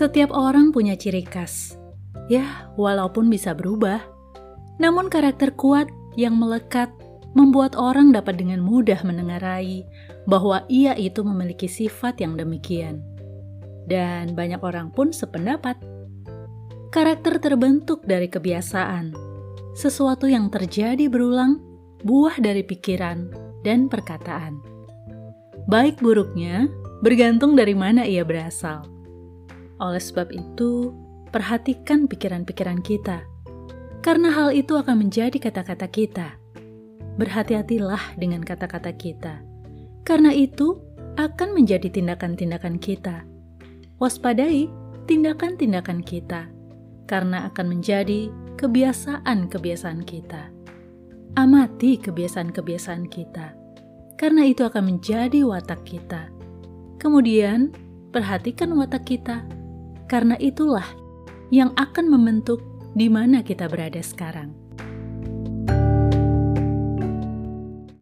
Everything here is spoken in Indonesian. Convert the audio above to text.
Setiap orang punya ciri khas. Ya, walaupun bisa berubah. Namun karakter kuat yang melekat membuat orang dapat dengan mudah menengarai bahwa ia itu memiliki sifat yang demikian. Dan banyak orang pun sependapat. Karakter terbentuk dari kebiasaan, sesuatu yang terjadi berulang, buah dari pikiran dan perkataan. Baik buruknya bergantung dari mana ia berasal. Oleh sebab itu, perhatikan pikiran-pikiran kita, karena hal itu akan menjadi kata-kata kita. Berhati-hatilah dengan kata-kata kita, karena itu akan menjadi tindakan-tindakan kita. Waspadai tindakan-tindakan kita, karena akan menjadi kebiasaan-kebiasaan kita. Amati kebiasaan-kebiasaan kita, karena itu akan menjadi watak kita. Kemudian, perhatikan watak kita, karena itulah yang akan membentuk di mana kita berada sekarang.